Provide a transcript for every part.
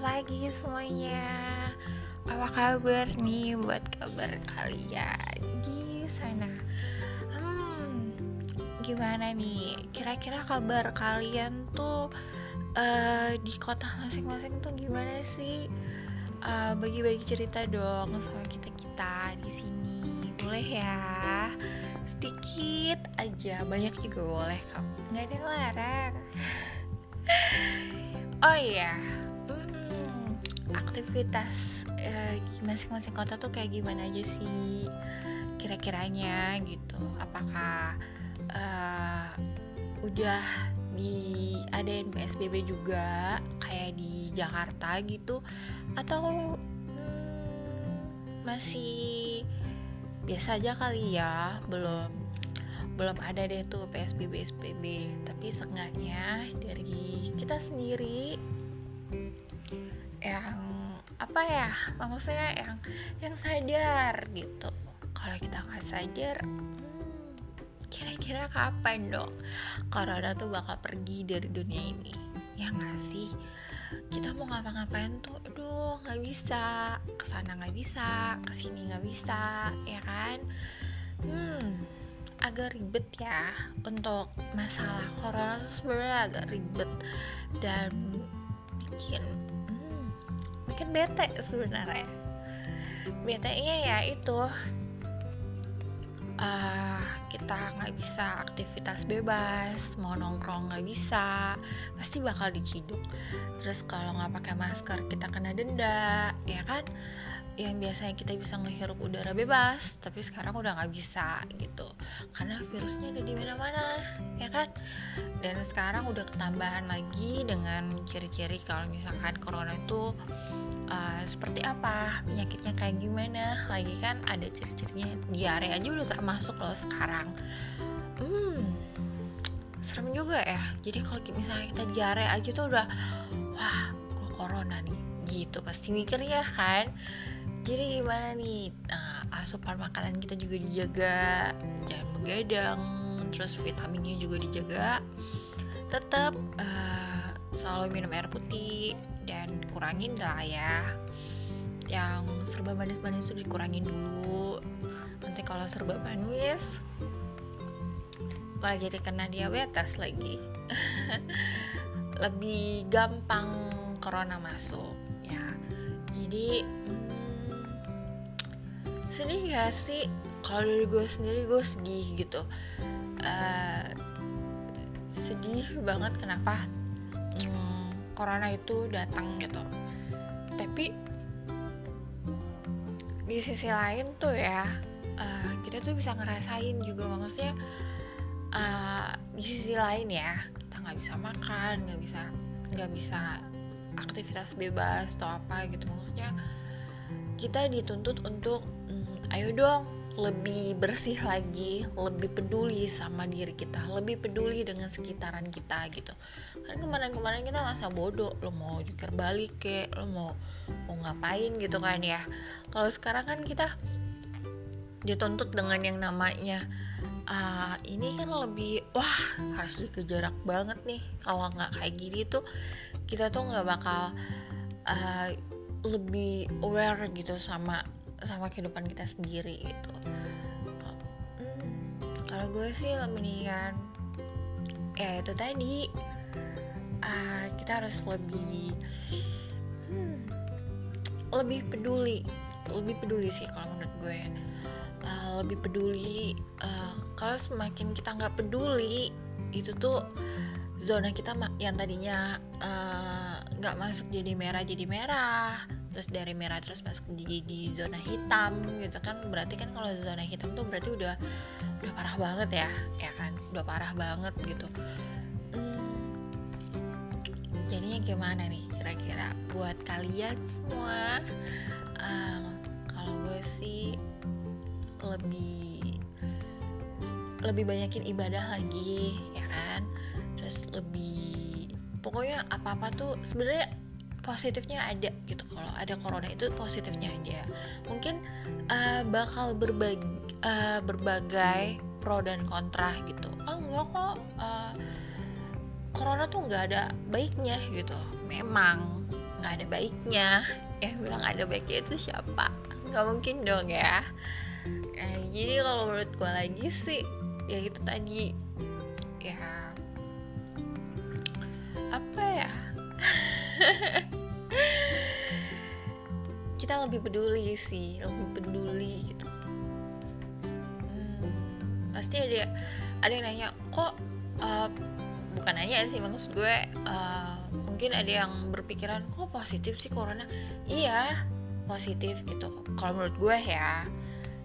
selamat pagi semuanya. Apa kabar nih buat kabar kalian di sana? Hmm, gimana nih? Kira-kira kabar kalian tuh uh, di kota masing-masing tuh gimana sih? Uh, bagi-bagi cerita dong sama kita-kita di sini. Boleh ya? Sedikit aja, banyak juga boleh kamu Nggak ada larang. Oh iya, aktivitas eh, masing-masing kota tuh kayak gimana aja sih kira-kiranya gitu? Apakah uh, udah diadain PSBB juga kayak di Jakarta gitu? Atau hmm, masih biasa aja kali ya? Belum belum ada deh tuh PSBB SPB tapi seenggaknya dari kita sendiri yang apa ya maksudnya yang yang sadar gitu. Kalau kita nggak sadar hmm, kira-kira kapan dong corona tuh bakal pergi dari dunia ini? Ya nggak sih? Kita mau ngapa-ngapain tuh aduh nggak bisa. Ke sana nggak bisa ke sini nggak bisa ya kan? Hmm agak ribet ya untuk masalah corona itu sebenarnya agak ribet dan bikin bikin bete sebenarnya. Bete nya ya itu uh, kita nggak bisa aktivitas bebas mau nongkrong nggak bisa pasti bakal diciduk. Terus kalau nggak pakai masker kita kena denda ya kan yang biasanya kita bisa menghirup udara bebas tapi sekarang udah nggak bisa gitu. Karena virusnya ada di mana-mana ya kan? Dan sekarang udah ketambahan lagi dengan ciri-ciri kalau misalkan corona itu uh, seperti apa penyakitnya kayak gimana. Lagi kan ada ciri-cirinya diare aja udah termasuk loh sekarang. Hmm serem juga ya. Jadi kalau misalnya kita diare aja tuh udah wah gue corona nih? Gitu pasti mikir ya kan jadi gimana nih? Nah, asupan makanan kita juga dijaga. Jangan begadang terus vitaminnya juga dijaga. Tetap uh, selalu minum air putih dan kurangin lah ya. Yang serba manis-manis itu dikurangin dulu. Nanti kalau serba manis malah jadi kena diabetes lagi. Lebih gampang corona masuk ya. Jadi sedih gak sih? Kalau dari gue sendiri gue sedih gitu. Uh, sedih banget kenapa? Hmm, corona itu datang gitu. Tapi di sisi lain tuh ya uh, kita tuh bisa ngerasain juga. Maksudnya uh, di sisi lain ya kita nggak bisa makan nggak bisa nggak bisa aktivitas bebas atau apa gitu. Maksudnya kita dituntut untuk ayo dong lebih bersih lagi, lebih peduli sama diri kita, lebih peduli dengan sekitaran kita gitu. Kan kemarin-kemarin kita masa bodoh, lo mau jukir balik ke, lo mau mau ngapain gitu kan ya. Kalau sekarang kan kita dituntut dengan yang namanya uh, ini kan lebih wah harus jaga jarak banget nih. Kalau nggak kayak gini tuh kita tuh nggak bakal uh, lebih aware gitu sama sama kehidupan kita sendiri gitu. Hmm, kalau gue sih mendingan ya itu tadi. Uh, kita harus lebih hmm, lebih peduli lebih peduli sih kalau menurut gue. Uh, lebih peduli uh, kalau semakin kita nggak peduli itu tuh zona kita yang tadinya nggak uh, masuk jadi merah jadi merah terus dari merah terus masuk jadi zona hitam gitu kan. Berarti kan kalau zona hitam tuh berarti udah udah parah banget ya ya kan? Udah parah banget gitu. Hmm, jadinya gimana nih kira-kira buat kalian semua? Um, kalau gue sih lebih lebih banyakin ibadah lagi ya kan? Terus lebih pokoknya apa apa tuh sebenarnya positifnya ada gitu. Kalau ada corona itu positifnya ada mungkin uh, bakal berbagi uh, berbagai pro dan kontra gitu. Oh enggak kok uh, corona tuh nggak ada baiknya gitu. Memang nggak ada baiknya. Yang bilang ada baiknya itu siapa? Nggak mungkin dong ya. Jadi kalau menurut gue lagi sih ya itu tadi. Ya. Apa ya kita lebih peduli sih lebih peduli gitu. Hmm, pasti ada ada yang nanya kok uh, bukan nanya sih maksud gue uh, mungkin ada yang berpikiran kok positif sih corona iya positif gitu. Kalau menurut gue ya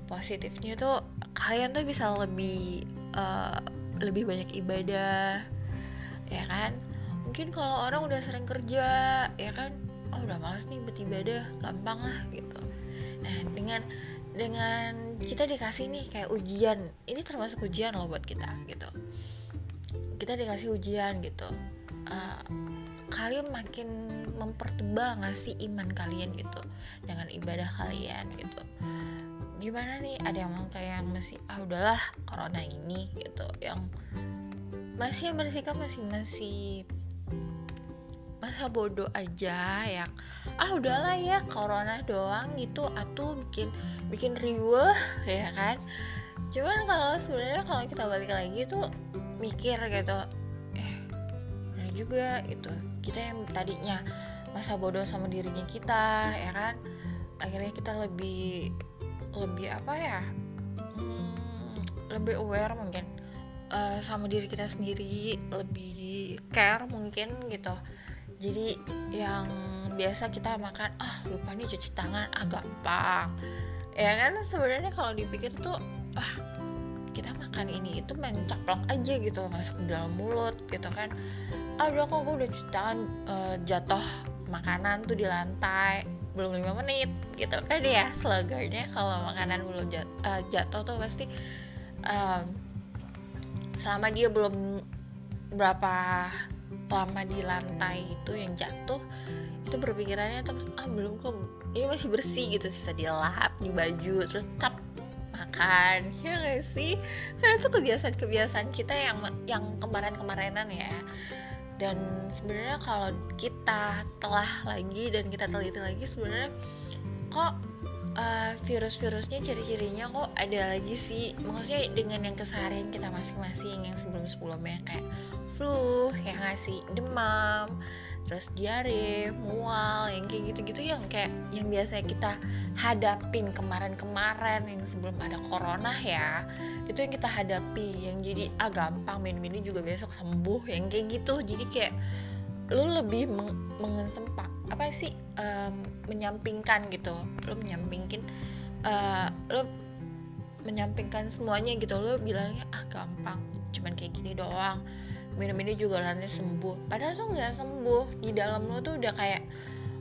positifnya tuh kalian tuh bisa lebih uh, lebih banyak ibadah ya kan? Mungkin kalau orang udah sering kerja ya kan udah males nih beribadah gampang lah gitu. Nah dengan dengan kita dikasih nih kayak ujian ini termasuk ujian loh buat kita gitu. Kita dikasih ujian gitu. Uh, kalian makin mempertebal nggak sih iman kalian gitu? Dengan ibadah kalian gitu. Gimana nih ada yang kayak yang masih ah udahlah corona ini gitu. Yang masih yang bersikap masih masih masa bodoh aja yang ah udahlah ya corona doang gitu atau bikin bikin riuh ya kan. Cuman kalau sebenarnya kalau kita balik lagi tuh mikir gitu eh benar juga itu kita yang tadinya masa bodoh sama dirinya kita ya kan. Akhirnya kita lebih lebih apa ya hmm, lebih aware mungkin uh, sama diri kita sendiri lebih care mungkin gitu jadi yang biasa kita makan ah lupa nih cuci tangan. Agak ah, gampang. Ya kan sebenarnya kalau dipikir tuh ah kita makan ini itu main aja gitu masuk dalam mulut gitu kan. Udah kok gue udah cuci tangan uh, jatuh makanan tuh di lantai belum lima menit gitu kan ya slogannya kalau makanan belum uh, jatuh tuh pasti um, selama dia belum berapa lama di lantai itu yang jatuh itu berpikirannya terus ah belum kok ini masih bersih gitu. Sisa dilap di baju terus tap makan. Ya gak sih? Karena itu kebiasaan-kebiasaan kita yang yang kemarin-kemarinan ya. Dan sebenarnya kalau kita telah lagi dan kita teliti lagi sebenarnya kok uh, virus-virusnya ciri-cirinya kok ada lagi sih? Maksudnya dengan yang keseharian kita masing-masing yang sebelum-sebelumnya kayak flu yang ngasih demam terus diare, mual, yang kayak gitu-gitu yang kayak yang biasa kita hadapin kemarin-kemarin yang sebelum ada corona ya itu yang kita hadapi yang jadi ah gampang minum ini juga besok sembuh yang kayak gitu. Jadi kayak lu lebih meng mengesempak apa sih um, menyampingkan gitu. Lu menyampingkan uh, lu menyampingkan semuanya gitu. Lu bilangnya ah gampang cuman kayak gini doang minum ini juga nanti sembuh. Padahal tuh nggak sembuh. Di dalam lo tuh udah kayak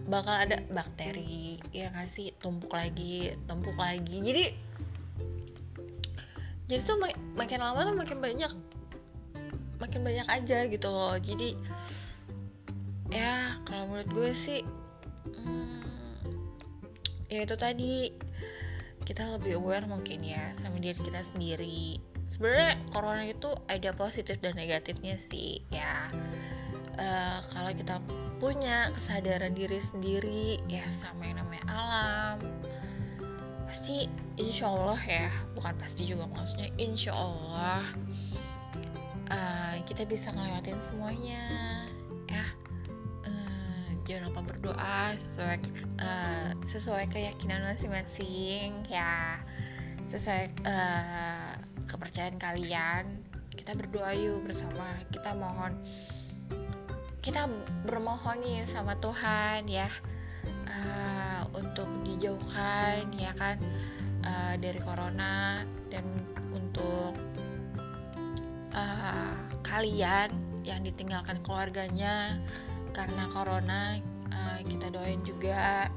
bakal ada bakteri ya kasih tumpuk lagi tumpuk lagi. Jadi jadi tuh mak makin lama tuh makin banyak makin banyak aja gitu loh. Jadi ya kalau menurut gue sih hmm, ya itu tadi. Kita lebih aware mungkin ya sama diri kita sendiri sebenarnya corona itu ada positif dan negatifnya sih ya. Uh, kalau kita punya kesadaran diri sendiri ya sama yang namanya alam pasti insya Allah ya bukan pasti juga maksudnya insya Allah uh, kita bisa ngelewatin semuanya ya. Uh, jangan lupa berdoa sesuai uh, sesuai keyakinan masing-masing ya sesuai uh, kepercayaan kalian kita berdoa yuk bersama. Kita mohon kita bermohon nih sama Tuhan ya uh, untuk dijauhkan ya kan uh, dari corona dan untuk uh, kalian yang ditinggalkan keluarganya karena corona uh, kita doain juga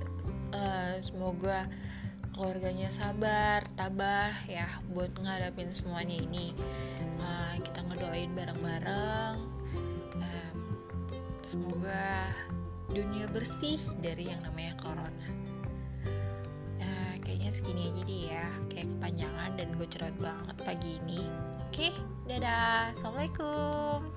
uh, semoga keluarganya sabar, tabah ya buat ngadapin semuanya ini. Uh, kita ngedoain bareng-bareng. Uh, semoga dunia bersih dari yang namanya corona. Uh, kayaknya segini aja deh ya, kayak kepanjangan dan gue cerot banget pagi ini. Oke, dadah, assalamualaikum.